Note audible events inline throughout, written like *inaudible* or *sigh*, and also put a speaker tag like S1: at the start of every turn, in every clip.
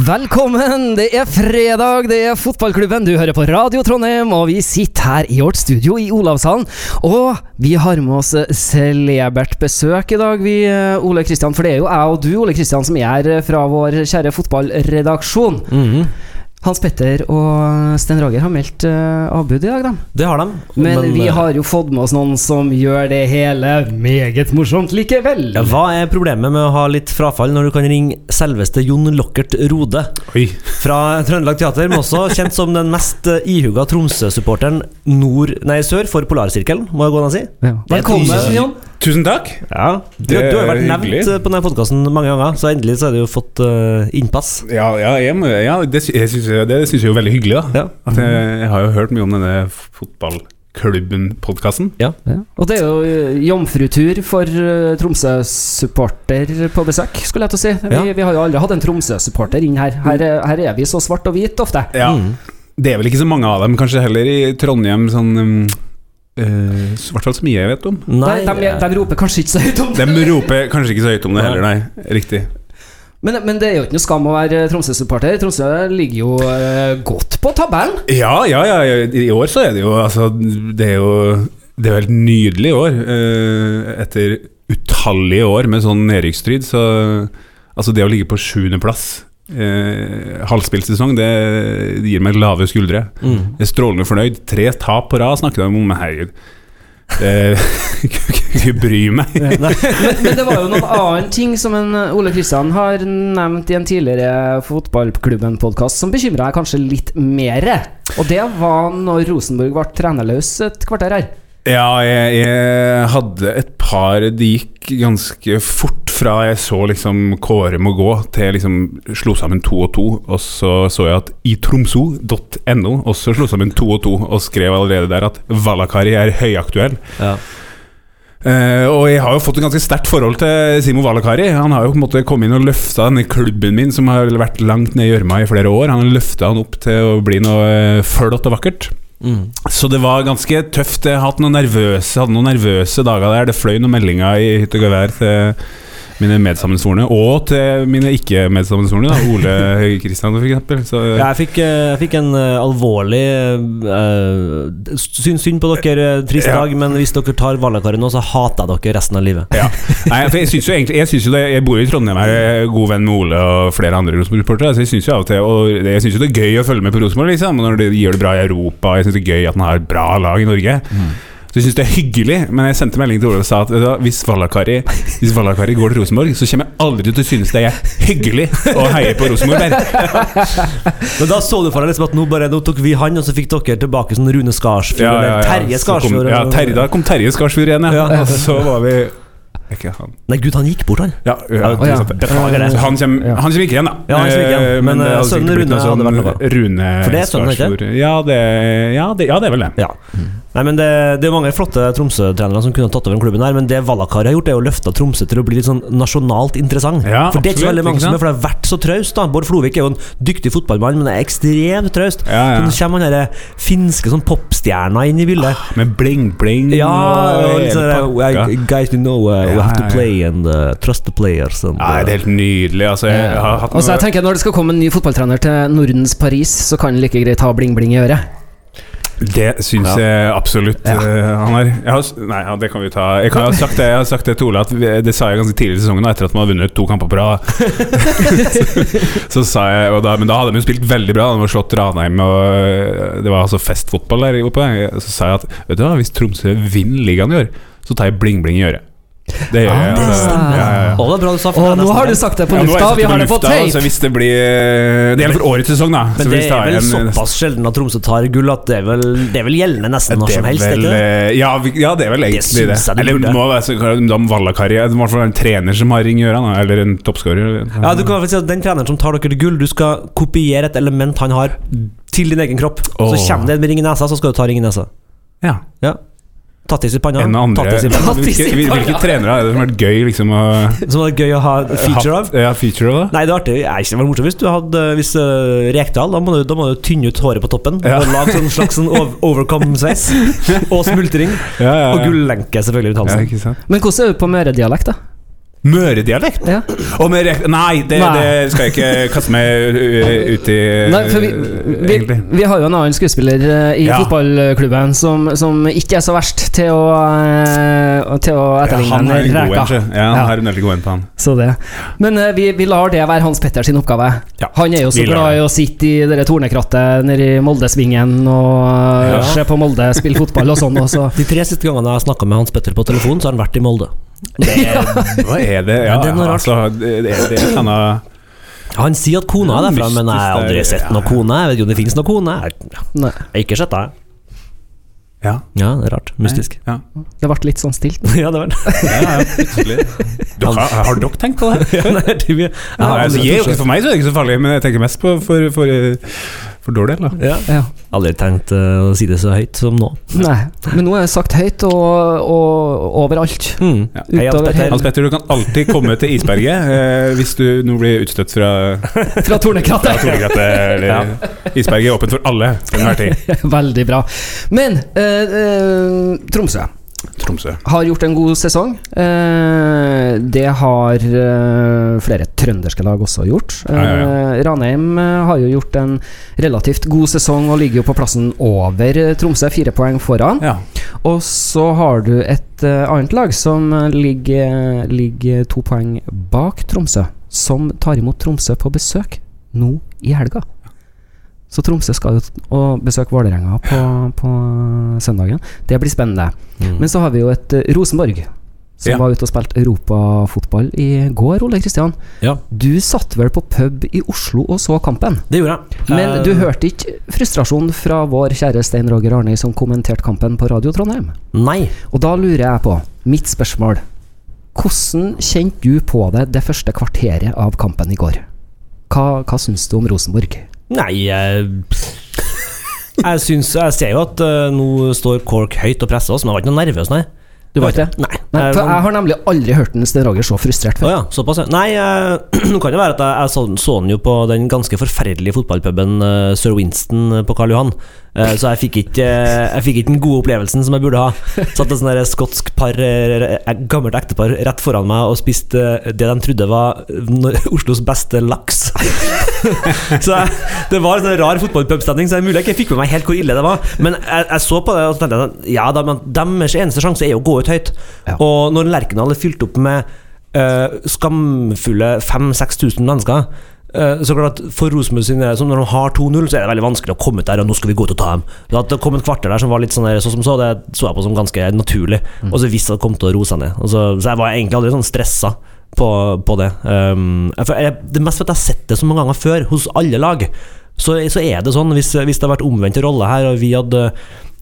S1: Velkommen! Det er fredag, det er fotballklubben. Du hører på Radio Trondheim, og vi sitter her i vårt studio i Olavshallen. Og vi har med oss celebert besøk i dag, vi, eh, Ole Kristian. For det er jo jeg og du, Ole Kristian, som er her fra vår kjære fotballredaksjon.
S2: Mhm.
S1: Hans Petter og Sten Roger har meldt uh, avbud i dag, da.
S2: Det har de.
S1: Men, vi
S2: eh,
S1: har jo fått med oss noen som gjør det hele meget morsomt likevel.
S2: ja, Hva er problemet med å ha litt frafall når du kan ringe selveste Jon Lockert Rode
S3: Oi.
S2: fra Trøndelag Teater, men også kjent som den mest eh, ihuga Tromsø-supporteren nord, nei, sør for Polarsirkelen, må jeg gå an å si.
S1: Ja. Velkommen, Jon.
S3: Tusen takk.
S2: Ja, du, du har jo vært
S3: er
S2: nevnt
S3: hyggelig.
S2: eh, på denne podkasten mange ganger, så endelig så har du jo fått uh, innpass.
S3: Ja, ja, jeg, ja det, jeg synes, det syns jeg er jo veldig hyggelig. da
S2: Ja.
S3: At jeg, jeg har jo hørt mye om denne fotballklubben-podkasten.
S1: Ja. Og det er jo eh, jomfrutur for Tromsø-supporter på besøk, skulle jeg til å si. Vi,
S2: Ja.
S1: vi har jo aldri hatt en Tromsø-supporter inn her. her. er- Her er vi så svart og hvit ofte.
S3: Ja.
S2: Mm.
S3: Det er vel ikke så mange av dem, kanskje heller i Trondheim, sånn um, eh, uh, hvert fall så mye jeg vet om.
S2: Nei,
S1: de, de, de roper kanskje ikke så høyt om det.
S3: De roper kanskje ikke så høyt om det heller, nei. Riktig.
S1: Men, men det er jo ikke noe skam å være Tromsø-supporter. Tromsø ligger jo eh, godt på tabellen.
S3: Ja, ja, ja. I år så er det jo Altså, det er jo Det er jo helt nydelig i år. eh, etter utallige år med sånn nedrykksstrid, så Altså, det å ligge på sjuendeplass eh, halvspillsesong, det, gir meg lave skuldre.
S2: Mm.
S3: Jeg er strålende fornøyd. Tre tap på rad snakker de om, herregud Det *laughs* Ikke bry meg.
S1: Men, men det var jo noen annen ting som en eh, Ole Kristian har nevnt i en tidligere Fotballklubben-podkast som bekymra deg kanskje litt mer. Og det var når Rosenborg ble trenerløs et kvarter her.
S3: Ja, jeg, jeg hadde et par Det gikk ganske fort fra jeg så liksom Kåre må gå, til jeg liksom slo sammen to og to. Og så så jeg at i tromso.no også slo sammen to og to, og skrev allerede der at Valakari er høyaktuell.
S2: Ja.
S3: Uh, og jeg har jo fått et ganske sterkt forhold til Simo Valakari. Han har jo på en måte kommet inn og løfta denne klubben min, som har vært langt ned i gjørma i flere år. Han har løfta han opp til å bli noe eh, flott og vakkert.
S2: Mm.
S3: Så det var ganske tøft. Jeg hadde noen nervøse, hadde noen nervøse dager der. Det fløy noen meldinger i hytt og gevær til mine medsammensvorne, og til mine ikke-medsammensvorne. Ole Kristian, eksempel.
S2: Ja, jeg, fikk, eh, jeg fikk en eh, alvorlig uh, synd, synd på dere, eh, trist dag, men hvis dere tar Valakari nå, så hater jeg dere resten av livet.
S3: Ja. Nei, for jeg synes jo egentlig Jeg, synes jo det, jeg bor jo i Trondheim er god venn med Ole og flere andre Rosenborg-supportere. Så jeg syns jo av og til Og jeg synes jo det er gøy å følge med på Rosenborg, liksom. Når de gjør det bra i Europa, jeg syns det er gøy at man har et bra lag i Norge. Så jeg synes det er hyggelig, men jeg sendte melding til Ole og sa at hvis Vallakari, Hvis Vallakari går til Rosenborg, så kommer jeg aldri til å synes det er hyggelig å heie på Rosenborg. *laughs*
S2: Men da så du for deg liksom at nå, bare, nå tok vi han, og så fikk dere tilbake sånn Rune Skarsfjord
S3: Ja, ja, ja.
S2: Terje
S3: Skarsfjord. kom-. Ja, Terje, da kom Terje Skarsfjord igjen, ja. Og så var vi ikke han
S2: Nei, gud, han gikk bort, han.
S3: Ja, ja,
S1: Å, ja.
S3: er.
S2: Beklager det.
S3: Han kommer, ikke igjen, da.
S2: Ja, han ikke igjen.
S3: Men,
S2: Men,
S3: det
S2: eh,
S3: sikkert
S2: sønnen Rune
S3: sånn
S2: hadde vært noe.
S3: Rune
S2: For det er sønnen, ikke?
S3: Ja, det, ja, det, ja, det er vel det.
S2: Ja. Nei, men det, det er mange flotte Tromsø-trenere som kunne tatt over den klubben her, men det Valakari har gjort, er å løfte Tromsø til å bli litt sånn nasjonalt interessant.
S3: Ja,
S2: for det er ikke så veldig mange som er, for det har vært så traust. Bård Flovik er jo en dyktig fotballmann, men det er ekstremt traust.
S3: Ja, ja.
S2: Så kommer han derre finske sånn popstjerna inn i bildet.
S3: Med bling-bling
S2: Ja, og
S3: og
S2: litt sånn Guys, you know uh, we
S3: Ja,
S2: have to
S3: ja, ja.
S2: play and uh, trust the players. And,
S3: Nei, det er helt nydelig. Altså, jeg har hatt
S1: Altså jeg
S3: noe
S1: tenker Når det skal komme en ny fotballtrener til Nordens Paris, så kan han like greit ha bling-bling i øret.
S3: Det syns
S2: Ja.
S3: jeg absolutt
S1: Ja.
S3: eh, han er. Har nei, ja, det kan vi ta. Jeg, kan, jeg, har sagt det, jeg har sagt det til Ole, vi, det sa jeg ganske tidlig i sesongen, etter at man har vunnet to kamper på rad. så, *laughs* så sa jeg da, Men da hadde de jo spilt veldig bra. De hadde slått Ranheim, og eh, det var altså festfotball der oppe. Så sa jeg at vet du hva, hvis Tromsø vinner ligaen i år, så tar jeg bling-bling i øret. Det gjør jeg.
S1: Ah,
S3: altså. Ja, ja, ja.
S2: Å, det er bra du sa for
S1: Og
S2: er
S1: nå har du sagt det på lufta,
S3: jeg
S1: vi har det på tape!
S3: Så hvis det blir Det gjelder for årets sesong, da.
S2: Men
S3: så
S2: det er vel
S3: en-
S2: såpass sjelden at Tromsø tar gull at det er vel, det er vel gjeldende nesten når som helst?
S3: vel, eh, ja, ja, det er vel egentlig det.
S2: jeg det
S3: Eller det må være så Da må Vallakari i hvert fall en trener som har ring i ørene, eller en toppskårer.
S2: Ja, du kan i hvert fall si at Den treneren som tar dere til gull, du skal kopiere et element han har, til din egen kropp. Så kommer det en ring i nesa, så skal du ta ring i nesa.
S3: Ja.
S2: Ja. Tattis i panna.
S3: En andre
S2: Tattis i panna.
S3: Hvilke,
S1: hvilke,
S3: hvilke trenere er det som har vært gøy liksom å
S2: Som var gøy å ha feature av.
S3: Ja, feature av det?
S2: Nei, det er artig. Jeg det var morsomt hvis du hadde Hvis uh, Rekdal, da må, du, da må du tynne ut håret på toppen.
S3: Ja.
S2: Og lage sånn slags sånn overcome-sveis. *laughs* og smultring.
S3: Ja, ja, ja.
S2: Og gullenke, selvfølgelig, rundt
S3: Ja,
S2: halsen.
S3: ikke sant?
S1: Men hvordan er du på møredialekt, da?
S3: Møredialekt?
S1: Ja.
S3: Og med rekt... Nei, det,
S1: Nei.
S3: det skal jeg ikke kaste meg uh, ut i
S1: Nei, for vi,
S3: uh,
S1: vi, vi har jo en annen skuespiller eh, i
S3: Ja.
S1: fotballklubben som, som ikke er så verst til å, eh, til å
S3: Ja,
S1: etterligne
S3: han er en god
S1: Reka.
S3: Ja, han
S1: Ja.
S3: har en veldig god en på han.
S1: Så det. Men eh, vi, vi lar det være Hans Petters oppgave.
S3: Ja,
S1: Han er jo så glad i å sitte i det tornekrattet nede i Moldesvingen og eh,
S2: Ja.
S1: se på Molde spille fotball og sånn. Også.
S2: De tre siste gangene jeg har snakka med Hans Petter på telefon, så har han vært i Molde.
S3: Det, hva er det? Ja,
S2: det er noe rart.
S3: altså, det, det, det er et
S2: Han sier at kona er derfra, men jeg har aldri sett noen kone. Jeg vet ikke om det finnes noen kone. Jeg har ikke sett det.
S3: Ja.
S2: Ja, det er rart. Mystisk.
S3: Ja,
S1: det ble litt sånn stilt. *laughs*
S2: ja, det var det.
S3: ja, ja. Du, har, har dere tenkt på det? *laughs*
S2: Ja, det er det jeg
S3: Ja,
S2: har
S3: altså, jeg, for meg så er det ikke så farlig, men jeg tenker mest på for, for, for dårlig eller?
S2: Ja.
S1: Ja.
S2: Aldri tenkt eh, å si det så høyt som nå.
S1: Nei, men nå er det sagt høyt og, og overalt.
S2: Mm.
S3: Ja.
S2: Hei, Hans
S1: Utover
S2: Petter.
S1: hele-
S3: Hans Petter, du kan alltid komme til isberget *laughs* eh, hvis du nå blir utstøtt fra,
S1: Fra
S3: fra
S1: tornekrattet!
S3: ja. Isberget er åpent for alle til enhver tid. *laughs*
S1: Veldig bra. Men eh, eh, Tromsø
S3: Tromsø.
S1: har gjort en god sesong. Eh, det har eh, flere trønderske lag også gjort.
S3: Ja, ja,
S1: ja. Ranheim eh, har jo gjort en relativt god sesong og ligger jo på plassen over Tromsø, fire poeng foran.
S3: Ja.
S1: Og så har du et annet lag som ligger, ligger to poeng bak Tromsø, som tar imot Tromsø på besøk nå i helga. Så Tromsø skal jo og besøke Vålerenga på, på søndagen. Det blir spennende.
S2: Mm.
S1: Men så har vi jo et eh, Rosenborg som
S3: Ja.
S1: var ute og spilte europafotball i går, Ole Kristian.
S2: Ja,
S1: Du satt vel på pub i Oslo og så kampen?
S2: det gjorde jeg.
S1: Men
S2: Eh,
S1: du hørte ikke frustrasjon fra vår kjære Stein Roger Arnøy som kommenterte kampen på Radio Trondheim?
S2: Nei.
S1: Og da lurer jeg på, mitt spørsmål Hvordan kjente du på det det første kvarteret av kampen i går? Hva, hva syns du om Rosenborg?
S2: Nei, jeg Jeg syns Jeg ser jo at uh, nå står Cork høyt og presser oss, men jeg var ikke noe nervøs, nei.
S1: Du var ikke det?
S2: Nei.
S1: Nei, for jeg har nemlig aldri hørt en Sten Roger så frustrert før.
S2: Oh, ja, såpass, ja. Nei, eh, *clears throat* nå kan det være at jeg, så, så den jo på den ganske forferdelige fotballpuben uh, Sir Winston eh, på Karl Johan. Så jeg fikk, ikke, jeg fikk ikke den gode opplevelsen som jeg burde ha. Satt et der skotsk par, gammelt ektepar, rett foran meg og spiste det de trodde var *laughs* Oslos beste laks. *laughs* så jeg, det var en sånn rar fotballpubstemning, så det er mulig jeg ikke fikk med meg helt hvor ille det var. Men jeg, jeg så på det og tenkte ja, da, men deres eneste sjanse er jo å gå ut høyt.
S1: Ja.
S2: Og når Lerkendal er fylt opp med uh, skamfulle 5000-6000 mennesker eh, så klart at For Rosenborg sin del, som når de har 2-0, så er det veldig vanskelig å komme ut der og nå skal vi gå ut og ta dem. At det kom et kvarter der som var litt sånn der, sånn som så, det så jeg på som ganske naturlig. Og så visste jeg det kom til å roe seg ned. Så, så jeg var egentlig aldri sånn stressa på, på det. Um, jeg, det mest for at jeg har sett det så mange ganger før, hos alle lag. Så, så er det sånn, hvis, hvis det har vært omvendt rolle her, og vi hadde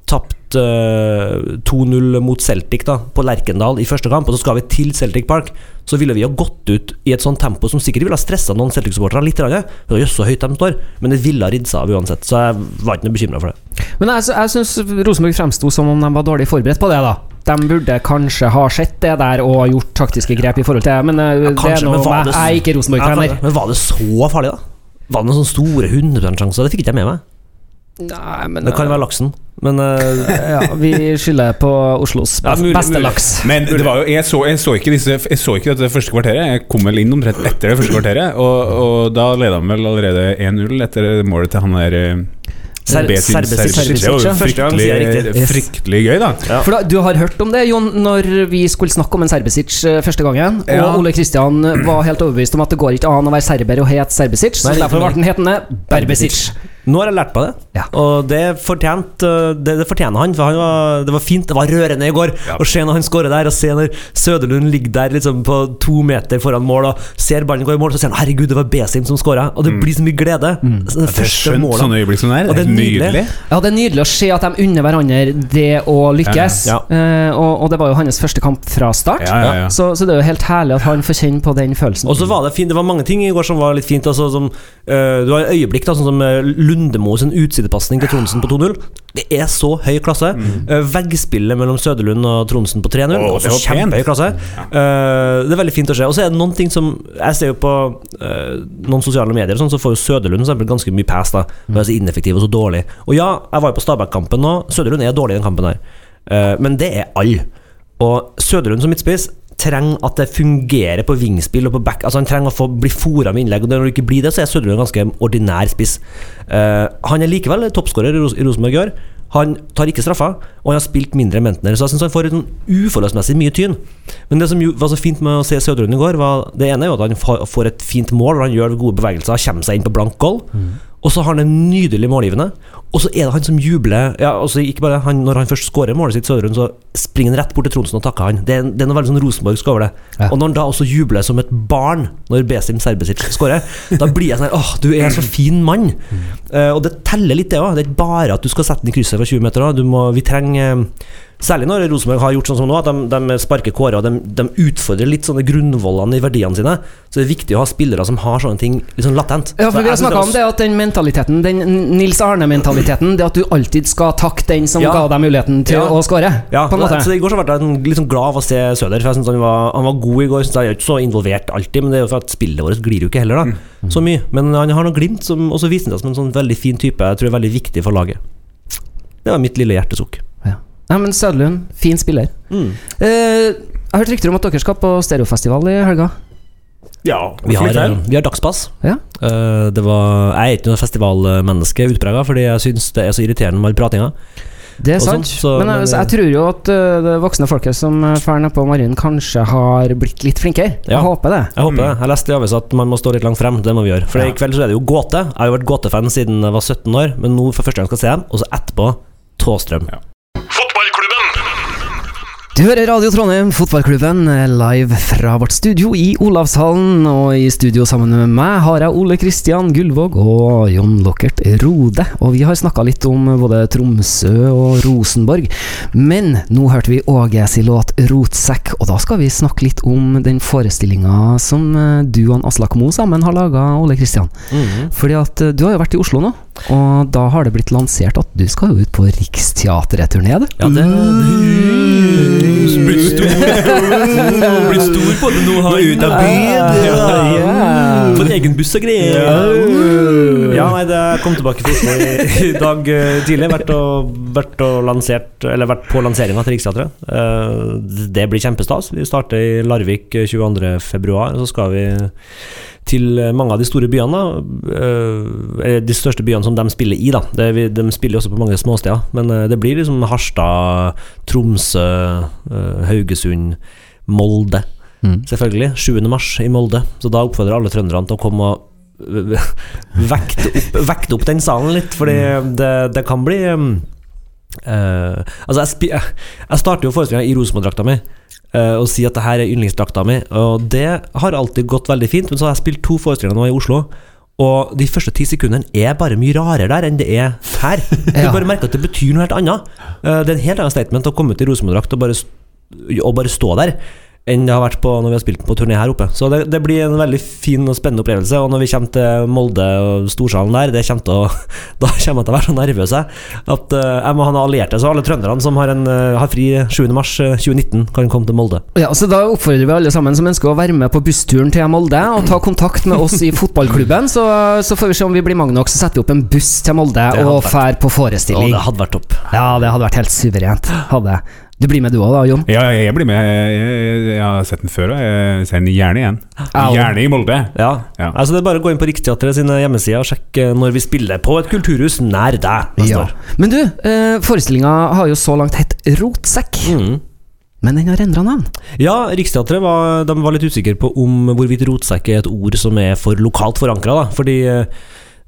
S2: tapt eh, 2-0 mot Celtic da, på Lerkendal i første kamp, og så skal vi til Celtic Park, så ville vi ha gått ut i et sånt tempo som sikkert ville ha stressa noen Celtic-supportere litt. Det jo så høyt de står, men det ville ha ridd seg av uansett, så jeg var ikke noe bekymra for det.
S1: Men jeg, jeg syns Rosenborg fremsto som om de var dårlig forberedt på det, da. De burde kanskje ha sett det der og gjort taktiske grep i forhold til det, men eh, det
S2: kanskje,
S1: er noe
S2: med
S1: Jeg er ikke Rosenborg-trener.
S2: Ja, men var det så farlig, da? Var det noen sånne store 100 sjanser? Det fikk ikke jeg med meg.
S1: Nei, men
S2: Det kan være laksen, men uh,
S1: ja, Vi skylder på Oslos best, beste laks.
S3: Men det var jo, jeg, så, jeg, så ikke disse, jeg så ikke dette første kvarteret. Jeg kom vel inn omtrent etter det første kvarteret. Og, og da leda han vel allerede 1-0 etter målet til han der eh,
S2: Serbesic.
S3: Det var fryktelig, fryktelig gøy, da.
S2: Ja.
S1: For da, Du har hørt om det, Jon, når vi skulle snakke om en Serbesic eh, første gangen. Og
S3: Ja.
S1: Ole Kristian var helt overbevist om at det går ikke an å være serber og het Serbesic, så derfor ble den hetende Berbesic.
S2: Nå har jeg lært på det,
S1: Ja.
S2: og det, fortjent, uh, det, det fortjener han. For han var, det var fint, det var rørende i går
S3: Ja.
S2: å se når han skårer der, og se når Søderlund ligger der liksom på to meter foran mål og ser ballen gå i mål, så sier han 'herregud, det var Besim som skåra', og det blir så mye glede. Mm. Det
S3: Det er skjønt
S2: målet
S3: sånne øyeblikk som det er.
S2: Og
S3: Det er
S2: nydelig.
S3: nydelig.
S1: Ja, det er nydelig å se at de unner hverandre det å lykkes.
S2: Ja,
S1: uh, og, og det var jo hans første kamp fra start.
S3: Ja, ja, ja.
S1: Så, så det er jo helt herlig at han får kjenne på den følelsen.
S2: Og så var det fint, det var mange ting i går som var litt fint. Altså, som, uh, du har øyeblikk da, sånn som uh, Lundemo sin utsidepasning til Tronsen på 2-0. Det er så høy klasse. Eh, veggspillet mellom Søderlund og Tronsen på 3-0.
S3: det er også
S2: kjempehøy klasse. Uh, det er veldig fint å se. Og så er det noen ting som Jeg ser jo på uh, noen sosiale medier, sånn, så får jo Søderlund eksempel, ganske mye pass. da For er så ineffektiv og så dårlig. Og ja, jeg var jo på Stabæk-kampen nå. Søderlund er dårlig i den kampen her. uh, men det er alle. Og Søderlund som midtspiss trenger at det fungerer på vingspill og på back. Altså Han trenger å få bli fora med innlegg. Og når det ikke blir det, så er Søderlund en ganske ordinær spiss. Uh, han er likevel toppskårer i Ros- i Rosenborg i år. Han tar ikke straffa, og han har spilt mindre Mentner. Så jeg synes han får et sånn uforholdsmessig mye tyn. Men det som var så fint med å se Søderlund i går, var det ene er jo at han får et fint mål, og han gjør gode bevegelser, kommer seg inn på blank goal. Og så har han en nydelig målgivende. Og så er det han som jubler Ja, altså ikke bare han Når han først skårer målet sitt, søderund, så springer han rett bort til Tronsen og takker han. Det er, det er noe veldig sånn rosenborgsk over det.
S1: Ja.
S2: Og når han da også jubler som et barn når Besim Serbesic skårer, da blir jeg sånn her Åh, du er så fin mann. Eh, og det teller litt, det òg. Det er ikke bare at du skal sette den i krysset fra 20 meter. Da. Du må, vi trenger eh, Særlig når Rosenborg har gjort sånn som nå, at de, de sparker Kåre og de, de utfordrer litt sånne grunnvollene i verdiene sine. Så det er viktig å ha spillere som har sånne ting litt sånn latent.
S1: Ja, for Vi har snakka om det at den mentaliteten, den Nils Arne-mentaliteten, det at du alltid skal takke den som
S2: Ja.
S1: ga deg muligheten til
S2: Ja.
S1: å skåre.
S2: Ja,
S1: på en måte.
S2: så I går så ble jeg litt sånn glad av å se Søder. For jeg synes han, var, han var god i går. Jeg er ikke så involvert alltid, men det er jo for at spillet vårt glir jo ikke heller da så mye. Men han har noe glimt, som, og så viser han seg som en sånn veldig fin type. Jeg tror er veldig viktig for laget. Det var mitt lille hjertesukk.
S1: Ja. Nei, men Sødlund, fin spiller.
S2: Mm.
S1: Uh, jeg har hørt rykter om at dere skal på stereofestival i helga.
S3: Ja,
S2: Vi, har, eh, vi har dagspass.
S1: Ja.
S2: Uh, det var, jeg er ikke noe festivalmenneske utprega, fordi jeg syns det er så irriterende med all pratinga.
S1: Det er sant.
S2: så-
S1: men,
S2: men
S1: jeg,
S2: det-
S1: jeg tror jo at det voksne folket som drar ned på Marien, kanskje har blitt litt flinkere.
S2: Ja.
S1: Jeg håper det.
S2: Jeg håper det. Jeg leste i avisa at man må stå litt langt frem. Det må vi gjøre. For i kveld så er det jo gåte. Jeg har jo vært gåtefan siden jeg var 17 år, men nå for første gang skal jeg se dem. Og så etterpå Tåstrøm.
S1: Du hører Radio Trondheim, fotballklubben, live fra vårt studio i Olavshallen. Og i studio sammen med meg har jeg Ole Kristian Gullvåg og Jon Lockert Rode. Og vi har snakka litt om både Tromsø og Rosenborg. Men nå hørte vi Åge sin låt 'Rotsekk', og da skal vi snakke litt om den forestillinga som eh, du og Aslak Moe sammen har laga, Ole Kristian.
S2: Mhm.
S1: Fordi at eh, du har jo vært i Oslo nå, og da har det blitt lansert at du skal jo ut på Riksteatret-turné, du.
S2: Ja, det Blitt stor. Blitt stor på det nå, har ut av byen. Fått egen buss og greier. Ja, nei, det kom tilbake til Oslo i, dag eh, tidlig. Vært og, vært og lansert Eller vært på lanseringa til Riksteatret. Eh, Det blir kjempestas. Vi starter i Larvik eh, 22.2, så skal vi til mange av de store byene. Eh, De største byene som de spiller i. da De spiller også på mange småsteder. Men eh, det blir liksom Harstad, Tromsø, eh, Haugesund, Molde.
S1: Mm.
S2: Selvfølgelig. 7. mars i Molde. Så da oppfordrer alle trønderne til å komme og vekte opp, vekte opp den salen litt, fordi det, det kan bli eh, Altså, jeg, jeg, jeg starter jo forestillinga i Rosenborg-drakta mi. uh, og sier at det her er yndlingsdrakta mi, og det har alltid gått veldig fint. Men så har jeg spilt to forestillinger nå i Oslo, og de første ti sekundene er bare mye rarere der enn det er her. *laughs* Du
S1: Ja.
S2: bare merker at det betyr noe helt annet. Uh, det er en helt annen statement å komme ut i Rosenborg-drakt og, og bare stå der enn det har vært på når vi har spilt på turné her oppe. Så det, det blir en veldig fin og spennende opplevelse. Og når vi kommer til Molde og Storsalen der, det kommer å, *laughs* da kommer jeg til å være så nervøs at eh, jeg må ha noen allierte. Så alle trønderne som har, en, eh, har fri 7. mars eh, 2019, kan komme til Molde.
S1: Ja, så Da oppfordrer vi alle sammen som ønsker å være med på bussturen til Molde, og ta kontakt med oss i fotballklubben. Så, så får vi se om vi blir mange nok, så setter vi opp en buss til Molde og drar på
S2: Og
S1: Å,
S2: det hadde vært topp.
S1: Ja, det hadde vært helt suverent. Hadde. Du blir med du òg da, Jon?
S3: Ja, jeg blir med. Jeg, jeg, har sett den før, og jeg ser den gjerne igjen. Gjerne i Molde.
S2: Ja.
S3: Ja.
S2: Altså Det er bare å gå inn på Riksteatret sine hjemmesider og sjekke når vi spiller på et kulturhus nær deg neste
S1: Ja.
S2: år.
S1: Men du, eh, forestillinga har jo så langt hett Rotsekk.
S2: Mm.
S1: Men den har endra navn.
S2: Ja, Riksteatret var, var litt usikre på om hvorvidt rotsekk er et ord som er for lokalt forankra. Fordi eh,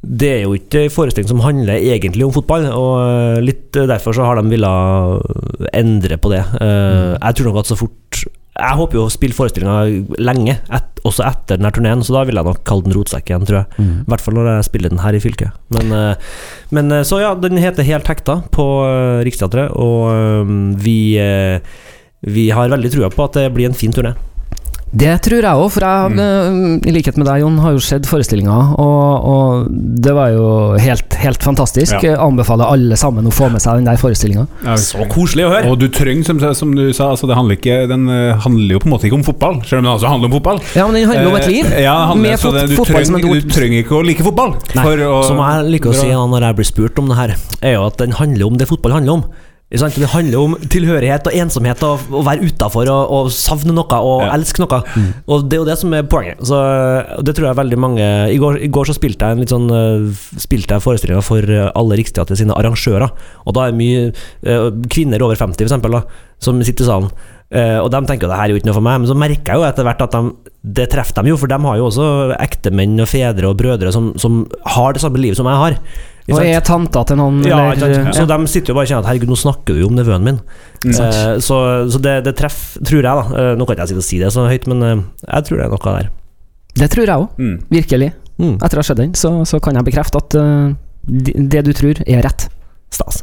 S2: det er jo ikke en forestilling som handler egentlig om fotball, og eh, litt eh, derfor så har de villet endre på det. Eh, Jeg tror nok at så fort Jeg håper jo å spille forestillinga lenge, et, også etter denne turneen, så da vil jeg nok kalle den Rotsekk igjen, tror jeg. I hvert fall når jeg spiller den her i fylket. Men, eh, men eh, så ja, den heter Helt hekta på eh, Riksteatret, og eh, vi eh, vi har veldig trua på at det blir en fin turné.
S1: Det tror jeg òg, for jeg, mm. i likhet med deg, Jon, har jo sett forestillinga, og, og det var jo helt, helt fantastisk.
S3: Ja.
S1: Jeg Anbefaler alle sammen å få med seg den der forestillinga.
S3: Ja,
S2: Så koselig å høre!
S3: Og du trenger, som, som du sa, altså det handler ikke, den eh, handler jo på en måte ikke om fotball, selv om den også handler om fotball.
S1: Ja, men den handler om et liv.
S3: Eh, Ja, handler,
S1: med fot
S3: det, du,
S1: fotball som et
S3: trenger,
S1: ord.
S3: du trenger ikke å like fotball.
S1: Nei.
S3: for å-
S2: Som jeg liker å si når jeg blir spurt om det her, er jo at den handler om det fotball handler om. Det handler om tilhørighet og ensomhet og å være utafor og, og savne noe og
S3: Ja.
S2: elske noe. Og det er jo det som er poenget. Så Det tror jeg veldig mange I går, i går så spilte jeg en litt sånn eh, Spilte jeg forestillinga for eh, alle Riksteater sine arrangører. Og da er det mye eh, kvinner over 50 for eksempel, da, som sitter i salen. Og de tenker jo det her er jo ikke noe for meg, men så merker jeg jo etter hvert at de, det treffer dem jo, for de har jo også ektemenn og fedre og brødre som, som har det samme livet som jeg har.
S1: Og
S2: sant?
S1: er tanta til noen,
S2: Ja,
S1: eller?
S2: Så de sitter jo bare og kjenner at herregud, nå snakker du jo om nevøen min.
S3: Mm.
S2: Eh, så så det, det treffer, tror jeg, da. Eh, nå kan ikke jeg sitte og si det så høyt, men eh, jeg tror det er noe der.
S1: Det tror jeg òg,
S3: Mm.
S1: virkelig.
S2: Mm.
S1: Etter å ha sett den, så, så kan jeg bekrefte at uh, det du tror, er rett.
S2: Stas.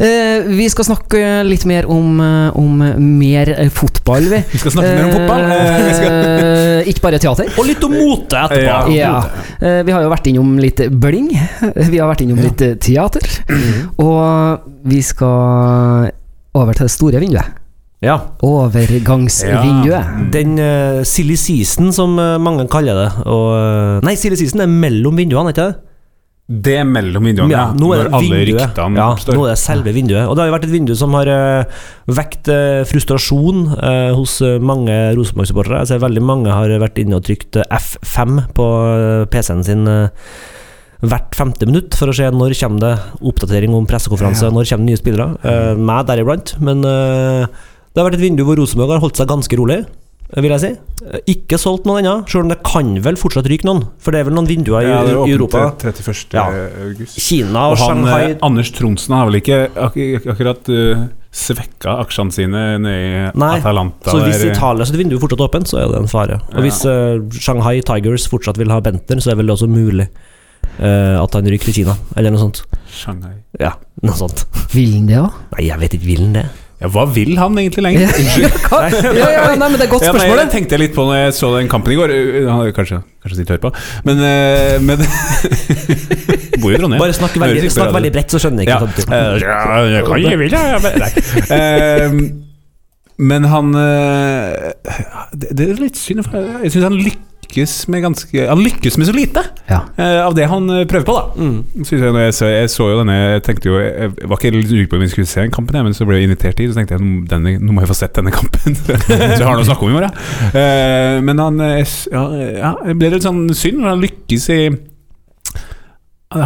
S1: Eh, vi skal snakke litt mer om, eh, om mer eh, fotball, vi.
S3: Vi skal snakke mer om fotball. Eh, *laughs*
S1: ikke bare teater.
S2: Og litt om mote etterpå.
S3: Ja.
S1: Ja. Eh, vi har jo vært innom litt bling. *laughs* Vi har vært innom litt eh, teater. Og vi skal over til det store vinduet.
S2: Ja.
S1: Overgangsvinduet.
S3: Ja.
S2: Den uh, silly season, som mange kaller det. Og, nei, silly season er mellom vinduene, ikke det?
S3: Det er mellom vinduene,
S2: Ja, nå er
S3: når
S2: det
S3: alle
S2: vinduet.
S3: ryktene
S2: Ja,
S3: oppstår.
S2: nå er det selve vinduet. Og det har jo vært et vindu som har uh, vekt uh, frustrasjon uh, hos mange Rosenborg-supportere. Jeg ser veldig mange har vært inne og trykt eh, F5 på PC-en sin hvert femte minutt for å se når kommer det oppdatering om pressekonferanse,
S3: Ja.
S2: når kommer det nye spillere. Uh, meg deriblant. Men det har vært et vindu hvor Rosenborg har holdt seg ganske rolig. Eh, Vil jeg si. Eh, Ikke solgt noen ennå, selv om det kan vel fortsatt ryke noen. For det er vel noen vinduer i,
S3: Ja, det er
S2: i Europa.
S3: 31.
S2: Ja.
S3: august.
S2: Kina og,
S3: Og han,
S2: Shanghai
S3: eh, Anders Tronsen har vel ikke ak ak akkurat uh, svekka aksjene sine nede i
S2: Nei,
S3: Atalanta.
S2: Så hvis
S3: der, eh,
S2: Italia sitt vindu er fortsatt åpent, så er det en fare. Og
S3: Ja.
S2: hvis uh, Shanghai Tigers fortsatt vil ha Bentner, så er vel det også mulig Uh, at han ryker til Kina, eller noe sånt.
S3: Shanghai.
S2: Ja, noe sånt.
S1: Vil han det, da?
S2: Nei, jeg vet ikke, vil han det?
S3: Ja, hva vil han egentlig lenger? *laughs* Unnskyld. *laughs*
S1: Ja, ja, nei, men det er et godt
S3: Ja, nei,
S1: spørsmål.
S3: jeg
S1: det.
S3: tenkte litt på når jeg så den kampen i går. Uh, Han kanskje, kanskje sitter og hører på, men, eh, men *laughs* Bor i Trondheim.
S2: Bare snakk veldig, snakk veldig bredt, så skjønner jeg ikke det betyr.
S3: eh, ja, jeg kan jeg vil, ja, men- Nei. Uh, Men han uh, det, det er litt synd, for jeg syns han lykkes med ganske Han lykkes med så lite
S1: Ja.
S3: uh, av det han eh, prøver på, da.
S2: Mm.
S3: Jeg, jeg, så, jeg så jo denne Jeg tenkte jo Jeg var ikke litt usikker på om jeg skulle se den kampen, men så ble jeg invitert hit, så tenkte jeg "Nå- denne, nå må jeg få sett denne kampen. *laughs* så jeg har noe å snakke om i morgen. Uh, men han ja, ja, det ble litt sånn synd når han lykkes i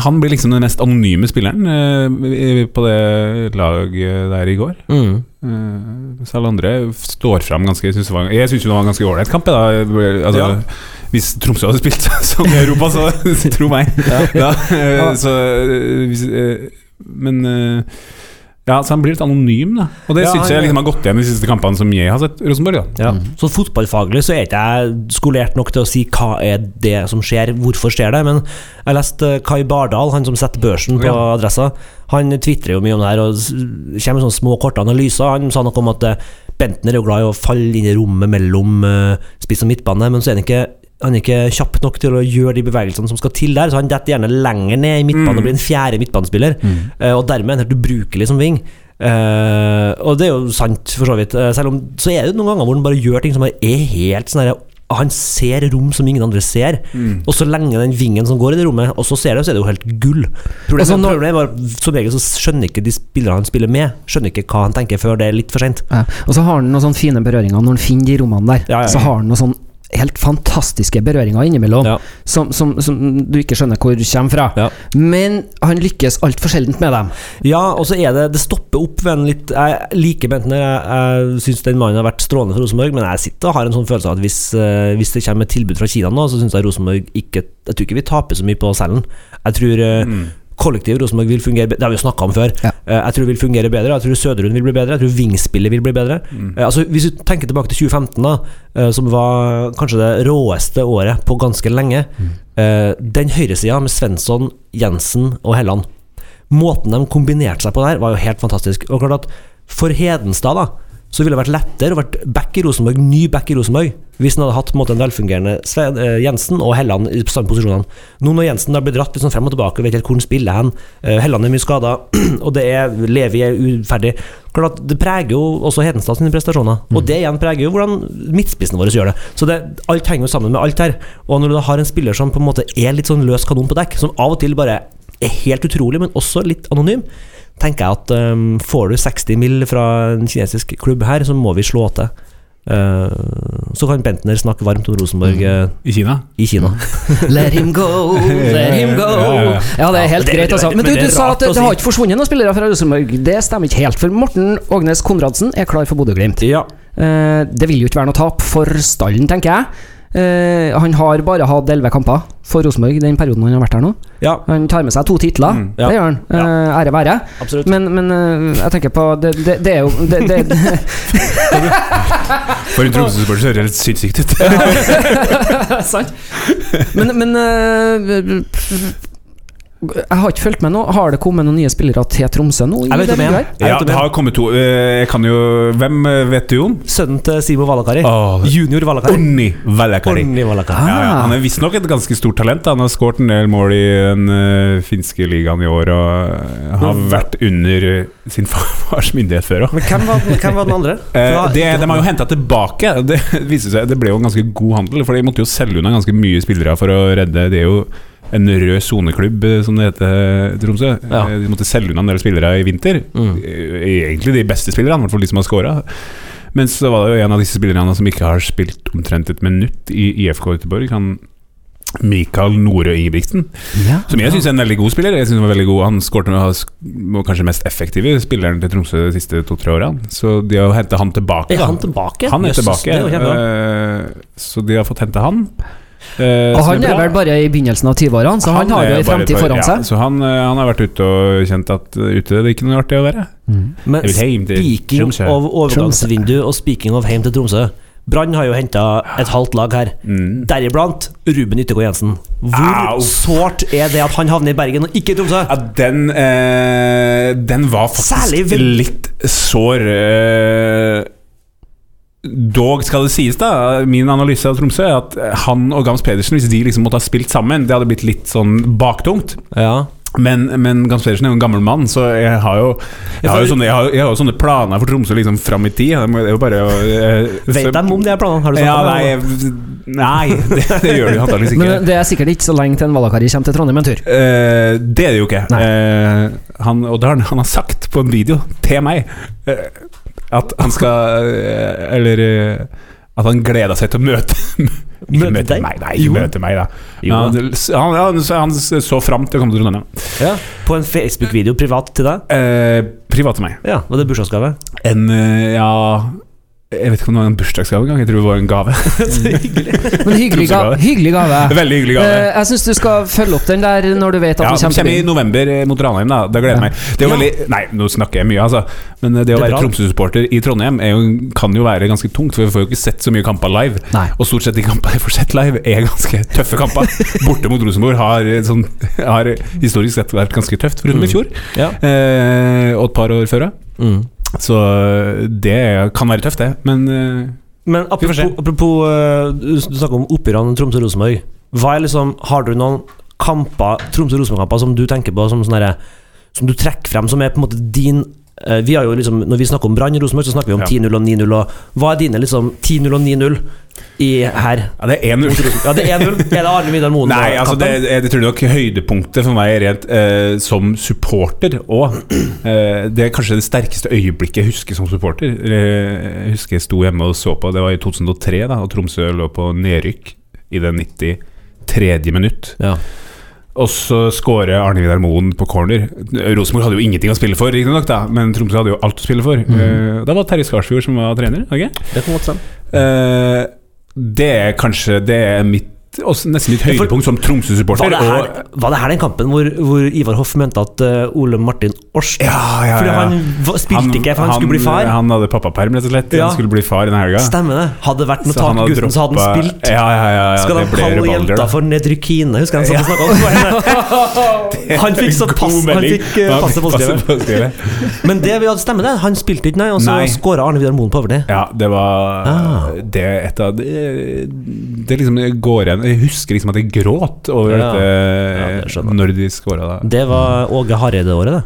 S3: han blir liksom den mest anonyme spilleren eh, på det laget der i går.
S2: Mm.
S3: Eh, så alle andre står fram ganske Jeg var, jeg synes jo det var en ganske ålreit kamp. Da. Altså,
S2: Ja.
S3: Hvis Tromsø hadde spilt *laughs* sånn i Europa, så *laughs* tro meg.
S2: Ja. *laughs*
S3: Da, eh, så, eh, hvis, eh, men eh, Ja, så han blir litt anonym, da. Og det
S2: Ja,
S3: syns jeg liksom har gått igjen de siste kampene som jeg har sett Rosenborg. da
S2: Ja.
S1: Mm.
S2: Så fotballfaglig så er ikke jeg skolert nok til å si hva er det som skjer, hvorfor skjer det, men jeg leste Kai Bardal, han som setter børsen på
S3: Ja.
S2: adressa, han tvitrer jo mye om det her og kommer med sånne små korte analyser. Han sa noe om at eh, Bentner er jo glad i å falle inn i rommet mellom uh, spiss og midtbane, men så er han ikke han er ikke kjapp nok til å gjøre de bevegelsene som skal til der, så han detter gjerne lenger ned i midtbanen
S3: Mm.
S2: og blir en fjerde midtbanespiller.
S1: Mm.
S2: Eh, og dermed en helt ubrukelig som ving. Uh, og det er jo sant, for så vidt. Eh, selv om så er det noen ganger hvor han bare gjør ting som bare er helt sånn herre Han ser rom som ingen andre ser.
S3: Mm.
S2: Og så lenge den vingen som går i det rommet, og så ser det, så er det jo helt gull. Problemet,
S1: Altså, når-
S2: problemet er bare Som regel så skjønner ikke de spillerne han spiller med, Skjønner ikke hva han tenker før det er litt for seint.
S1: Ja. Og så har han noen sånne fine berøringer når han finner de rommene der.
S2: Ja, ja.
S1: Så har han noen sånn helt fantastiske berøringer innimellom,
S2: Ja.
S1: som, som, som du ikke skjønner hvor kommer fra.
S2: Ja.
S1: Men han lykkes altfor sjeldent med dem.
S2: Ja, og så er det Det stopper opp ved en litt Jeg liker Bentner. Jeg, jeg syns den mannen har vært strålende for Rosenborg, men jeg sitter og har en sånn følelse av at hvis, eh, hvis det kommer et tilbud fra Kina nå, så syns jeg Rosenborg ikke Jeg tror ikke vi taper så mye på selgen. Jeg tror eh,
S3: Mm.
S2: Kollektiv Rosenborg vil fungere bedre. Det har vi jo snakka om før.
S1: Ja.
S2: Eh, Jeg tror det vil fungere bedre. Jeg tror Søderund vil bli bedre. Jeg tror Vingspillet vil bli bedre.
S3: Mm.
S2: Eh, Altså Hvis du tenker tilbake til 2015, da eh, som var kanskje det råeste året på ganske lenge Mm. Den høyresida med Svensson, Jensen og Helland Måten de kombinerte seg på der, var jo helt fantastisk. Og klart at For Hedenstad da så ville det vært lettere å vært back i Rosenborg, ny back i Rosenborg, hvis han hadde hatt på en måte, en velfungerende Sven, eh, Jensen og Helland i samme posisjonene. Nå når Jensen da blir dratt sånn frem og tilbake, vet ikke hvor han spiller hen, eh, Helland er mye skada, *clears throat* og det er Levi er uferdig Klart Det preger jo også Hedenstad sine prestasjoner, og det igjen preger jo hvordan midtspissen vår gjør det. Så det, alt henger jo sammen med alt her. Og når du da har en spiller som på en måte er litt sånn løs kanon på dekk, som av og til bare er helt utrolig, men også litt anonym, tenker jeg at um, får du 60 mill. fra en kinesisk klubb her, så må vi slå til. Uh, så kan Bentner snakke varmt om Rosenborg eh,
S3: I Kina?
S2: i Kina.
S1: Let him go, let him go.
S3: Ja,
S1: det er helt
S2: Ja, det-
S1: greit, altså.
S2: men
S1: du, du sa at det, det har ikke forsvunnet noen spillere fra Rosenborg. Det stemmer ikke helt, for Morten Ågnes Konradsen er klar for Bodø-Glimt.
S2: Ja.
S1: Uh, det vil jo ikke være noe tap for stallen, tenker jeg. Eh, han har bare hatt elleve kamper for Rosenborg den perioden han har vært her nå.
S2: ja,
S1: Han tar med seg to titler,
S3: Mm,
S2: ja.
S1: det gjør han. Uh, ære være.
S2: absolutt.
S1: Men, men uh, jeg tenker på Det, det, det er jo det, det, *laughs*
S3: For en Tromsø-supporter så høres det helt sinnssykt ut. *laughs* *laughs*
S1: Sant. Men, men Jeg har ikke fulgt med nå. Har det kommet noen nye spillere til Tromsø nå?
S2: Jeg vet om en.
S1: ligaet?
S3: Ja, det har kommet to. Eh, Jeg kan jo Hvem eh, vet du om?
S2: Sønnen til Simo Valakari.
S3: Oh.
S2: Junior Valakari.
S3: Onni Valakari.
S2: Onni Valakari.
S3: Ja, ja. Han er visstnok et ganske stort talent. Han har skåret en del mål i den uh, finske ligaen i år og har vært under sin *laughs* fars myndighet før òg.
S2: Men hvem hvem var den andre?
S3: Eh, det, de har jo henta tilbake. Det *laughs* viste seg Det ble jo en ganske god handel, for de måtte jo selge unna ganske mye spillere for å redde Det er jo en rød soneklubb, eh, som det heter, Tromsø.
S2: Ja.
S3: Eh, De måtte selge unna en del spillere i vinter.
S2: Mm.
S3: Eh, Egentlig de beste spillerne, i hvert fall de som har scora. Men så var det jo en av disse spillerne som ikke har spilt omtrent et minutt i IFK Göteborg. Han Mikael Norø Ingebrigtsen.
S1: Ja.
S3: Som jeg syns er en veldig god spiller. Jeg synes han var veldig god Han skåret med kanskje mest effektive spilleren til Tromsø de siste to-tre årene. Så de har hentet han tilbake.
S2: Er han tilbake?
S3: Han er
S2: Jøsses,
S3: tilbake. eh, så de har fått hente han. Eh,
S1: Og han er
S3: er
S1: vel bare i begynnelsen av 20-årene, så han, har
S3: er
S1: jo en fremtid
S3: foran
S1: foran
S3: ja,
S1: seg.
S3: Så han, eh, han har vært ute og kjent at uh, ute det er ikke noe artig å være.
S2: Men
S3: hjem til
S2: speaking
S3: Tromsø.
S2: of overgangsvindu og speaking of hjem til Tromsø Brann har jo henta et halvt lag her.
S3: Mm.
S2: Deriblant Ruben Yttergård Jensen. Hvor
S3: Au.
S2: sårt er det at han havner i Bergen og ikke i Tromsø?
S3: Ja, den, eh, den var faktisk
S2: Særlig
S3: litt sår. Eh, dog skal det sies, da, min analyse av Tromsø, er at han og Gams Pedersen, hvis de liksom måtte ha spilt sammen, det hadde blitt litt sånn baktungt.
S2: Ja.
S3: Men, men Gams Pedersen er jo en gammel mann, så jeg har jo, jeg har jo, sånne, jeg har, jeg har jo sånne planer for Tromsø liksom fram i tid. Det er jo bare å eh, *laughs*
S2: Vet de om de her planene? Har du
S3: Ja,
S2: det?
S3: nei, jeg- nei det, det gjør de antakeligvis ikke. *laughs*
S1: Men det er sikkert ikke så lenge til en Valakari kommer til Trondheim en tur.
S3: Eh, det er det jo ikke. Eh, han, og det har han, han har sagt på en video til meg eh, at han skal eh, Eller eh, at han gleda seg til å møte *laughs* Ikke
S2: Møte
S3: meg, nei, ikke møte meg, da. Han, han, han så fram til å komme til Trondheim.
S2: Ja. På en Facebook-video privat til deg?
S3: Eh, privat til meg.
S2: Ja, Var det bursdagsgave?
S3: En eh, Ja Jeg vet ikke om det var en bursdagsgave engang. Jeg tror det var en gave. *laughs*
S2: Så hyggelig.
S1: Men hyggelig, ga hyggelig gave. *laughs*
S3: Veldig hyggelig gave.
S1: Uh, jeg syns du skal følge opp den der når du vet at
S3: Ja, den
S1: kommer
S3: kommer i november eh, mot Ranheim, da. Det gleder jeg
S1: Ja.
S3: meg. Det
S2: Ja.
S3: veldig Nei, nå snakker jeg mye, altså. Men eh, det å være. Tromsø-supporter i Trondheim jo, kan jo være ganske tungt, for vi får jo ikke sett så mye kamper live.
S1: Nei.
S3: Og stort sett de kampene jeg får sett live, er ganske tøffe kamper. *laughs* Borte mot Rosenborg har, sånn, har historisk sett vært ganske tøft, foruten i
S2: Mm.
S3: fjor.
S2: Ja.
S3: uh, og et par år før. ja.
S2: Mm.
S3: Så eh, det kan være tøft, det. Men eh,
S2: Men apropos, apropos eh, du snakker om oppgjørene Tromsø-Rosenborg. Hva er liksom Har du noen kamper Tromsø-Rosenborg-kamper som du tenker på som sånne Som du trekker frem, som er på en måte din vi har jo liksom, Når vi snakker om Brann i Rosenborg, så snakker vi om
S3: Ja.
S2: 10-0 og 9-0. Og Hva er dine liksom 10-0 og 9-0 her?
S3: ja, det er 1-0.
S2: Ja, det er 1-0. Er det Arne Vidar Moen?
S3: Nei, altså det,
S2: det
S3: tror jeg nok høydepunktet for meg rent eh, som supporter òg. *clears throat* eh, Det er kanskje det sterkeste øyeblikket jeg husker som supporter. Eh, Jeg husker jeg sto hjemme og så på, det var i 2003, da, og Tromsø lå på nedrykk i det 93. minutt.
S2: Ja.
S3: Og så skårer Arne Vidar Moen på corner. Rosenborg hadde jo ingenting å spille for, nok, da, men Tromsø hadde jo alt å spille for. Eh, da var det Terje Skarsfjord som var trener. Okay?
S2: Det kan godt stemme.
S3: Eh, det er kanskje Det er mitt også nesten litt høydepunkt som Tromsø-supporter. Var,
S2: var det her den kampen hvor, hvor Ivar Hoff mente at uh, Ole Martin Års
S3: Ja, ja,
S2: Fordi
S3: ja.
S2: han spilte spilte ikke, for han, skulle bli far?
S3: Han hadde pappaperm, rett og slett.
S2: Ja.
S3: Han skulle bli far denne helga.
S2: Stemmer det. Hadde vært noe
S3: Så
S2: tak i
S3: hadde
S2: gutten, så hadde han spilt. Skal
S3: han
S2: de kalle jenta for nedrykine? Husker han og snakket om *laughs* *laughs* Han fikk så pass, han fikk uh,
S3: passe
S2: påskrevet. Men det vi hadde stemmer det. Han spilte ikke, nei, og så skåra Arne Vidar Moen på overtid.
S3: Ja, det var
S2: Ah.
S3: Det er et av det, det liksom går igjen Jeg husker liksom at jeg gråt over
S2: Ja. Ja, det
S3: dette
S2: jeg.
S3: når de skåra.
S2: Det var Åge Hareide-året, det.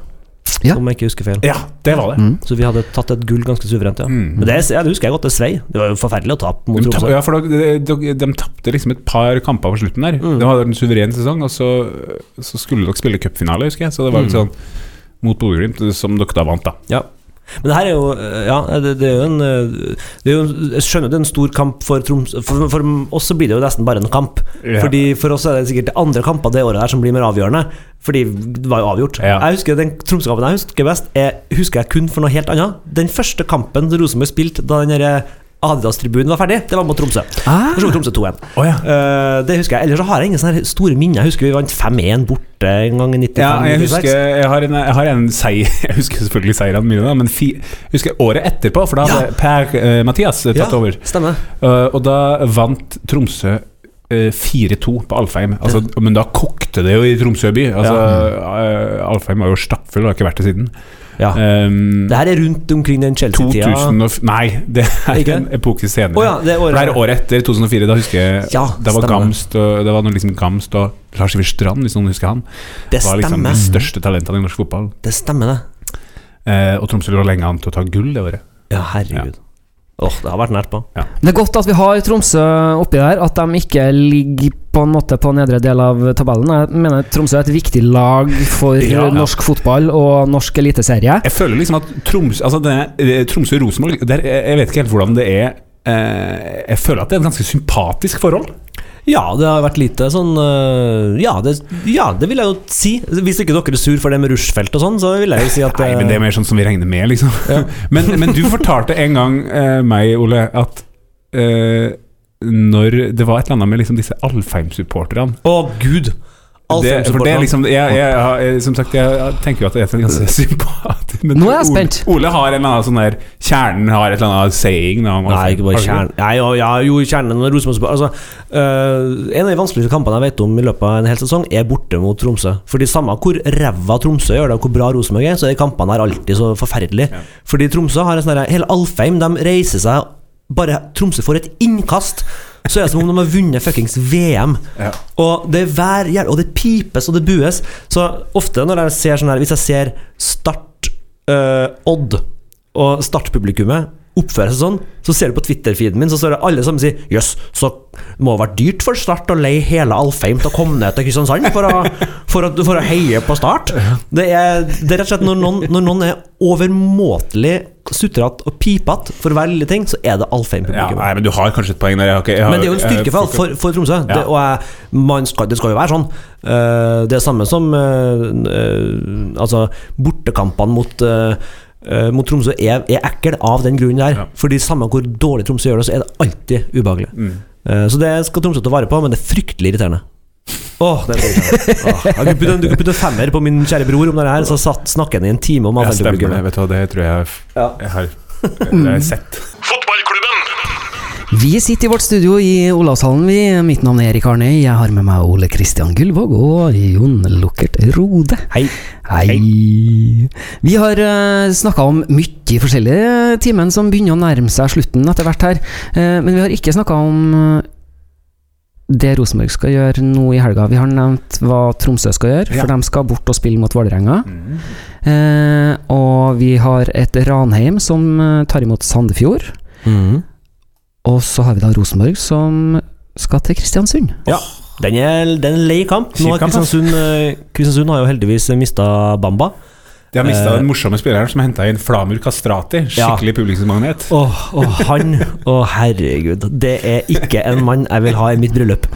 S1: Ja.
S2: Om jeg ikke husker feil.
S3: Ja, det var det.
S1: Mm.
S2: Så vi hadde tatt et gull ganske suverent, ja.
S3: Mm.
S2: Men det, ja, det husker jeg godt, det svei. Det var jo forferdelig å tape mot
S3: De,
S2: Tromsø.
S3: ja, for de, de, de tapte liksom et par kamper på slutten der.
S2: Mm.
S3: Det var en suveren sesong, og så, så skulle dere spille cupfinale, husker jeg. Så det var jo
S2: Mm.
S3: sånn mot Bodø-Glimt, som dere da vant, da.
S2: Ja. Men det her er jo eh, Ja, det, det er jo en eh, det er jo, Jeg skjønner det er en stor kamp for Troms For, for oss så blir det jo nesten bare en kamp.
S3: Ja.
S2: Fordi For oss er det sikkert andre kamper det året der som blir mer avgjørende. Fordi det var jo avgjort.
S3: Ja.
S2: Jeg husker Den Tromsø-kampen jeg husker best, er, husker jeg kun for noe helt annet. Den første kampen Rosenborg spilte da den derre Adidas-tribunen var ferdig, det var mot Tromsø.
S1: Ah.
S2: Da slo Tromsø 2-1.
S3: Oh, ja.
S2: uh, det husker jeg. Ellers så har jeg ingen sånne store minner. Jeg husker vi vant 5-1 borte en gang i 95.
S3: Ja, jeg husker Jeg har en, jeg har en seier *laughs* Jeg husker selvfølgelig seirene mine, da, men fi, husker året etterpå, for da hadde
S2: Ja.
S3: Per uh, Mathias tatt
S2: Ja.
S3: over.
S2: Stemmer.
S3: Uh, og da vant Tromsø eh, 4-2 på Alfheim. Altså, Men da kokte det jo i Tromsø by. Altså, eh, Alfheim var jo stappfull, har ikke vært det siden.
S2: Ja.
S3: Um,
S2: Det her er rundt omkring den Chelsea-tida.
S3: 2000 og, f- Nei, *laughs* det er
S2: Ikke?
S3: en epoke senere.
S2: Oh, ja, det er året-
S3: det er året etter, 2004. Da husker jeg
S2: Ja,
S3: Det var. Gamst og, Det var noe liksom Gamst og Lars Iver Strand, hvis noen husker han.
S2: Det
S3: var liksom
S2: stemmer.
S3: de største talentene i norsk fotball.
S2: Det stemmer, det.
S3: Uh, og Tromsø lå lenge an til å ta gull det året.
S2: Ja, herregud. Åh, det har vært nært på.
S1: Det er godt at vi har Tromsø oppi der, at de ikke ligger på en måte på nedre del av tabellen. Jeg mener Tromsø er et viktig lag for
S3: Ja, ja.
S1: norsk fotball og norsk eliteserie.
S3: Jeg føler liksom at Troms, altså eh, Tromsø-Rosenborg Jeg jeg vet ikke helt hvordan det er. Eh, jeg føler at det er et ganske sympatisk forhold.
S2: Ja, det har vært lite sånn øh, ja, det, ja, det vil jeg jo si. Hvis ikke dere er sur for det med rushfelt og sånn, så vil jeg jo si at
S3: Nei, men det er mer sånn som vi regner med, liksom. *laughs* men, men du fortalte en gang eh, meg, Ole, at eh, når det var et eller annet med liksom disse Alfheim-supporterne
S2: Å, gud!
S3: det, For det er liksom jeg, jeg, jeg, Som sagt, jeg tenker jo at det er en ganske. *laughs* Men
S1: Nå er jeg
S3: Ole-
S1: spent.
S3: Ole har en eller annen sånn der Kjernen har et eller annet saying. Da,
S2: Nei, ikke bare kjernen. Nei, jo, ja, jo, kjernen altså, uh, En av de vanskeligste kampene jeg vet om i løpet av en hel sesong, er borte mot Tromsø. Fordi Samme hvor ræva Tromsø gjør det, og hvor bra Rosenborg er, så er kampene her alltid så forferdelige.
S3: Ja.
S2: Fordi Tromsø har en sånn Hele Alfheim de reiser seg Bare Tromsø får et innkast, så er det som om de har vunnet fuckings VM.
S3: Ja.
S2: Og det er jævla Og det pipes og det bues. Så ofte når jeg ser sånn her Hvis jeg ser Start Odd og Start-publikummet oppfører seg sånn, så ser du på Twitter-feeden min, så står det alle sammen sier Jøss, så det må ha vært dyrt for Start å leie hele Alfheim til å komme ned til Kristiansand for å, for å, for å heie på Start. Det er, det er rett og slett når noen, når noen er overmåtelig sutrete og pipete for hver lille ting, så er det
S3: Ja,
S2: Alfheim-publikum.
S3: nei, men du har kanskje et poeng der. Jeg har jeg har-
S2: Men det er jo en styrke for, for, for Tromsø. Det, og jeg, man skal, det skal jo være sånn. Uh, det er samme som uh, uh, Altså, bortekampene mot eh, eh, mot Tromsø er, er ekkel av den grunnen der.
S3: Ja.
S2: Fordi samme hvor dårlig Tromsø gjør det, så er det alltid ubehagelig.
S3: Mm.
S2: Uh, så det skal Tromsø ta vare på, men det er fryktelig irriterende. Åh, det er *laughs* du kan putte femmer på min kjære bror om det her, så satt, snakker han i en time om
S3: Ja, stemmer det. Vet du det tror jeg jeg,
S2: har,
S3: jeg har sett. *laughs*
S1: Vi sitter i vårt studio i Olavshallen. Vi. Mitt navn er Erik Arne. Jeg har med meg Ole Kristian Gullvåg og Jon Lukkert Rode.
S2: Hei.
S1: Hei. Vi har uh, snakka om mye forskjellig timen som begynner å nærme seg slutten etter hvert her. Uh, men vi har ikke snakka om eh, det Rosenborg skal gjøre nå i helga. Vi har nevnt hva Tromsø skal gjøre,
S3: Ja.
S1: for de skal bort og spille mot Vålerenga.
S3: Mm.
S1: Eh, og vi har et Ranheim som eh, tar imot Sandefjord.
S2: Mhm.
S1: Og så har vi da Rosenborg som skal til Kristiansund.
S2: Ja. Den er, den er lei kamp. Nå har. Kristiansund, eh, Kristiansund har jo heldigvis mista Bamba.
S3: De har mista
S2: Eh.
S3: den morsomme spilleren som henta inn Flamur Kastrati.
S2: Ja.
S3: Skikkelig Å,
S2: Åh, oh, han Å, herregud. Det er ikke en mann jeg vil ha i mitt bryllup.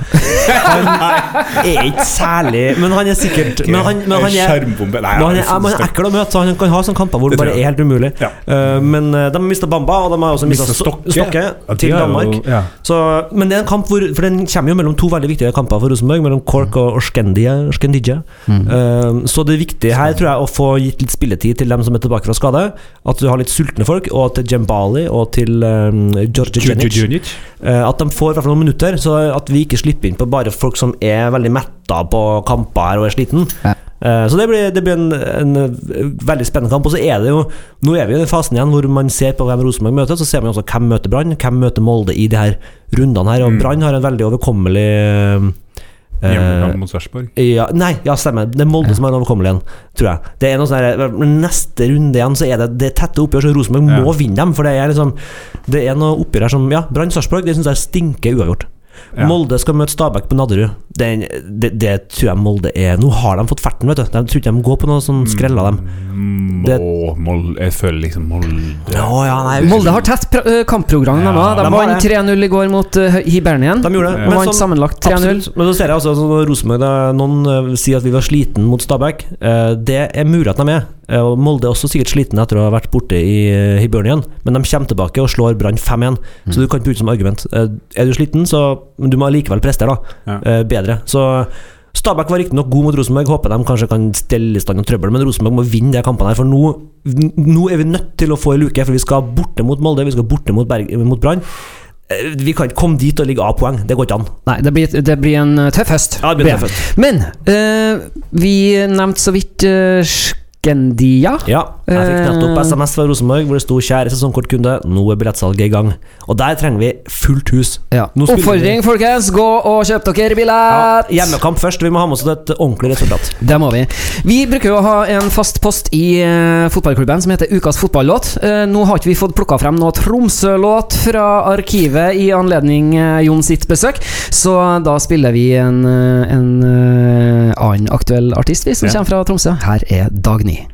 S2: Han er ikke særlig Men han er sikkert Men han, men han er men han er, men han er ekkel å møte, så han kan ha sånne kamper hvor det bare er helt umulig.
S3: Ja.
S2: Eh, men eh, de har mista Bamba, og de har også mista Stokke,
S3: Stokke. Ja,
S2: til
S3: jo-
S2: Danmark.
S3: ja.
S2: Så, men det er en kamp hvor For den kommer jo mellom to veldig viktige kamper for Rosenborg, mellom Cork og Orskendia. Mm. Uh, så det viktige her tror jeg å få gitt litt spilletid til dem som er tilbake fra skade. At du har litt sultne folk, og til Jembali og til um, George Jenic. Eh, at de får i hvert fall noen minutter, så at vi ikke slipper inn på bare folk som er veldig metta på kamper her og er sliten.
S1: Ja.
S2: Eh, så det blir, det blir en, en eh, veldig spennende kamp. Og så er det jo Nå er vi i den fasen igjen hvor man ser på hvem Rosenborg møter. Så ser man også hvem møter Brann, hvem møter Molde i de her rundene her. Og
S3: Mm.
S2: Brann har en veldig overkommelig
S3: Hjemmekamp mot Sarpsborg.
S2: ja, nei, ja, stemmer. Det er Molde som er overkommelig igjen, tror jeg. Det er noe sånn her, Neste runde igjen så er det, det tette oppgjør, så Rosenborg
S3: Ja.
S2: må vinne dem. For det er liksom Det er noe oppgjør her som Ja, Brann-Sarpsborg, det syns jeg stinker uavgjort.
S3: Ja.
S2: Molde skal møte Stabæk på Nadderud. Det, det, det tror jeg Molde er Nå har de fått ferten, vet du. De tror ikke de går på noe sånn skrell av dem.
S3: Mm,
S2: Det-
S3: Å, Molde Jeg føler liksom Molde
S2: Ja, ja, nei,
S1: Molde har tett øh, kampprogram,
S3: Ja,
S1: de òg. De
S2: de
S1: vant 3-0 i går mot uh, Hibernien.
S2: De gjorde det. Men
S1: vant
S2: sånn-
S1: sammenlagt 3-0.
S2: Absolutt. Men så ser jeg altså sånn Rosenborg Noen eh, sier at vi var sliten mot Stabæk. Eh, det er mulig at de er. Eh, og Molde er også sikkert sliten etter å ha vært borte i Hibernien, Men de kommer tilbake og slår Brann 5-1, så du kan ikke bruke det som argument. Eh, er du sliten, så Men du må likevel prestere, da.
S3: Ja.
S2: uh, bedre. Så Stabæk var riktignok god mot Rosenborg. Håper de kanskje kan stelle i stand noe trøbbel, men Rosenborg må vinne de kampene her. For nå, nå er vi nødt til å få en luke, for vi skal borte mot Molde, vi skal borte mot, Berg- mot Brann. Eh, Vi kan ikke komme dit og ligge av poeng. Det går ikke an.
S1: Nei, det blir, det blir en uh, tøff høst.
S2: Ja, det blir en tøff høst.
S1: Men uh, vi nevnte så vidt uh, Skendia.
S2: Ja, jeg fikk nettopp
S1: Eh.
S2: SMS fra Rosenborg hvor det sto 'Kjære sesongkortkunde, nå er billettsalget i gang'. Og der trenger vi fullt hus.
S1: Ja. Oppfordring, vi. Folkens! Gå og kjøp dere billett!
S2: Ja, hjemmekamp først. Vi må ha med oss et ordentlig resultat.
S1: Det må vi. Vi bruker jo å ha en fast post i eh, fotballklubben som heter Ukas fotballåt. Eh, nå har ikke vi fått plukka frem noe Tromsø-låt fra arkivet i anledning eh, Jon sitt besøk, så da spiller vi en, eh, en eh, annen aktuell artist, vi, som
S3: Ja.
S1: kommer fra Tromsø. Her er Dagny.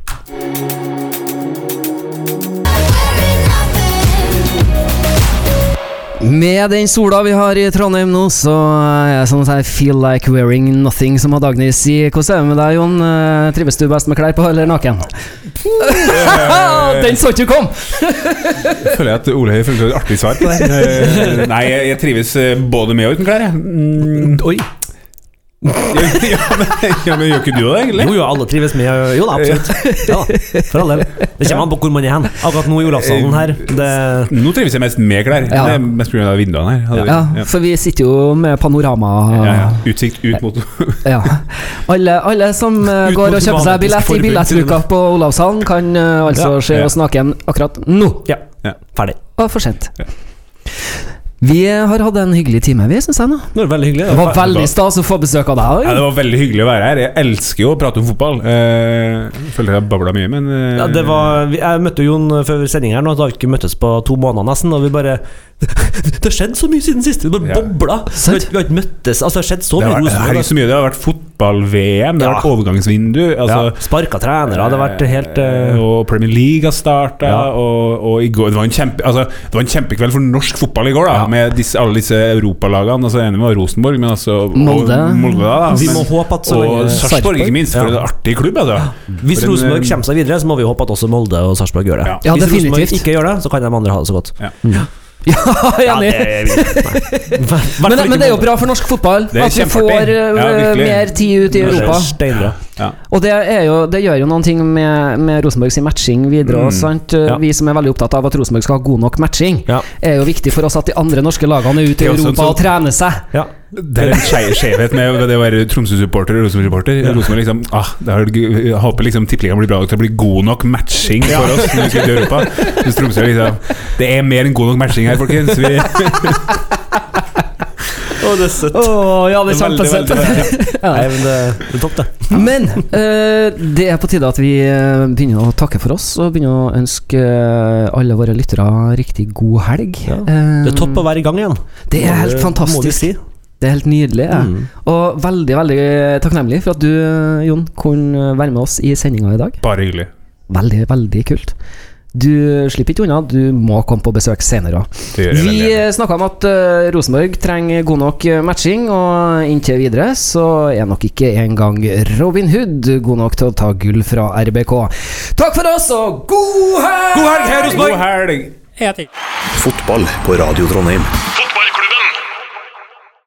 S1: Med den sola vi har i Trondheim nå, så er det sånn at jeg feel like wearing nothing, som har Dagny si. Hvordan er det med deg, Jon? Eh, Trives du best med klær på eller naken? *laughs* den så ikke du kom!
S3: føler jeg at Ole Høie følte et artig svar på det. *laughs* Eh, Nei, jeg, trives eh, både med og uten klær, jeg. Mm,
S2: Oi.
S3: Ja, men, ja, men gjør ikke du det, egentlig?
S2: Jo, jo, alle trives med Jo da, absolutt. Ja, for all del. Det kommer an på hvor man er hen. Akkurat nå i Olavshallen her det,
S3: Nå trives jeg mest med klær.
S1: Ja.
S3: Det er mest pga. vinduene her.
S1: Ja,
S3: ja.
S1: for vi sitter jo med panorama.
S3: Ja, ja. Utsikt ut mot
S1: Ja. Alle, alle som eh,
S2: Ut
S1: går og kjøper seg billett i billettluka på Olavshallen, kan eh, altså
S2: Ja.
S1: se
S3: og
S1: oss naken akkurat nå.
S2: Ja.
S3: Ja.
S2: Ferdig.
S1: Og for sent. Vi har hatt en hyggelig time, vi, syns jeg. nå
S2: Det var veldig hyggelig.
S1: Det var veldig stas å få besøk av deg.
S3: Ja, det var veldig hyggelig å være her. Jeg elsker jo å prate om fotball. Eh, Jeg føler jeg babla mye, men eh,
S2: Ja, det var, jeg møtte Jon før sending her, nå da har vi ikke møttes på to måneder nesten. Og vi bare Det har skjedd så mye siden sist! Det bare
S3: Ja.
S2: bobla! Vi har, vi har ikke møttes Altså, det har skjedd så
S3: det
S2: mye
S3: har,
S2: Rosenborg.
S3: herregud, så mye. det har vært fotball-VM, det har
S2: Ja.
S3: vært overgangsvindu. Altså,
S2: ja, Sparka trenere. Det har vært helt uh...
S3: Og Premier League har starta,
S2: Ja.
S3: og, og i går det var, en kjempe, altså, det var en kjempekveld for norsk fotball i går, da
S2: Ja.
S3: med disse, alle disse europalagene. Altså, enig med Rosenborg, men altså og
S1: Molde.
S3: Molde da,
S2: Vi må håpe at så
S3: Og Sarpsborg, ikke minst. For
S2: Ja.
S3: en artig klubb, altså.
S2: Hvis
S3: en,
S2: Rosenborg
S3: eh,
S2: kommer seg videre, så må vi håpe at også Molde og Sarpsborg gjør det.
S3: Ja.
S1: Ja,
S2: Hvis Rosenborg ikke gjør det, så kan de andre ha det så godt.
S1: Ja, enig.
S2: men,
S1: Men, men det er jo bra for norsk fotball at vi får eh,
S3: Ja,
S1: mer tid ut i Europa.
S3: Ja.
S1: Og det, er jo, det gjør jo noen ting med, med Rosenborg sin matching videre.
S3: Mm.
S1: Sant?
S2: Ja.
S1: Vi som er veldig opptatt av at Rosenborg skal ha god nok matching,
S2: Ja.
S1: er jo viktig for oss at de andre norske lagene er ute i Europa
S3: sånn-
S1: og trener seg.
S2: Ja.
S3: Det er en skjevhet med det å være Tromsø-supporter og Rosenborg-supporter. Rosenborg liksom ah, det håper liksom tippeligaen blir bra nok til å bli god nok matching for oss når vi skal til Europa. Mens Tromsø liksom Det er mer enn god nok matching her, folkens. Vi, *laughs*
S2: Å, det er søtt.
S1: Oh, ja, det er
S2: Det er veldig,
S1: kjempesøtt. *laughs*
S2: ja. Nei, men det, det er topp, det.
S1: Men uh, det er på tide at vi eh, begynner å takke for oss, og begynner å ønske eh, alle våre lyttere riktig god helg.
S2: Ja. Det er topp å være i gang igjen.
S1: Det er helt fantastisk.
S2: si.
S1: Det er helt nydelig. ja.
S2: Mm.
S1: Og veldig veldig takknemlig for at du, Jon, kunne være med oss i sendinga i dag.
S3: bare hyggelig.
S1: Veldig, veldig kult. Du slipper ikke unna, du må komme på besøk senere. Vi snakka om at eh, Rosenborg trenger god nok eh, matching, og inntil videre så er nok ikke engang Robin Hood god nok til å ta gull fra RBK. Takk for oss, og god helg!
S2: God helg, Rosenborg!
S3: God helg!
S4: Fotball på Radio Trondheim.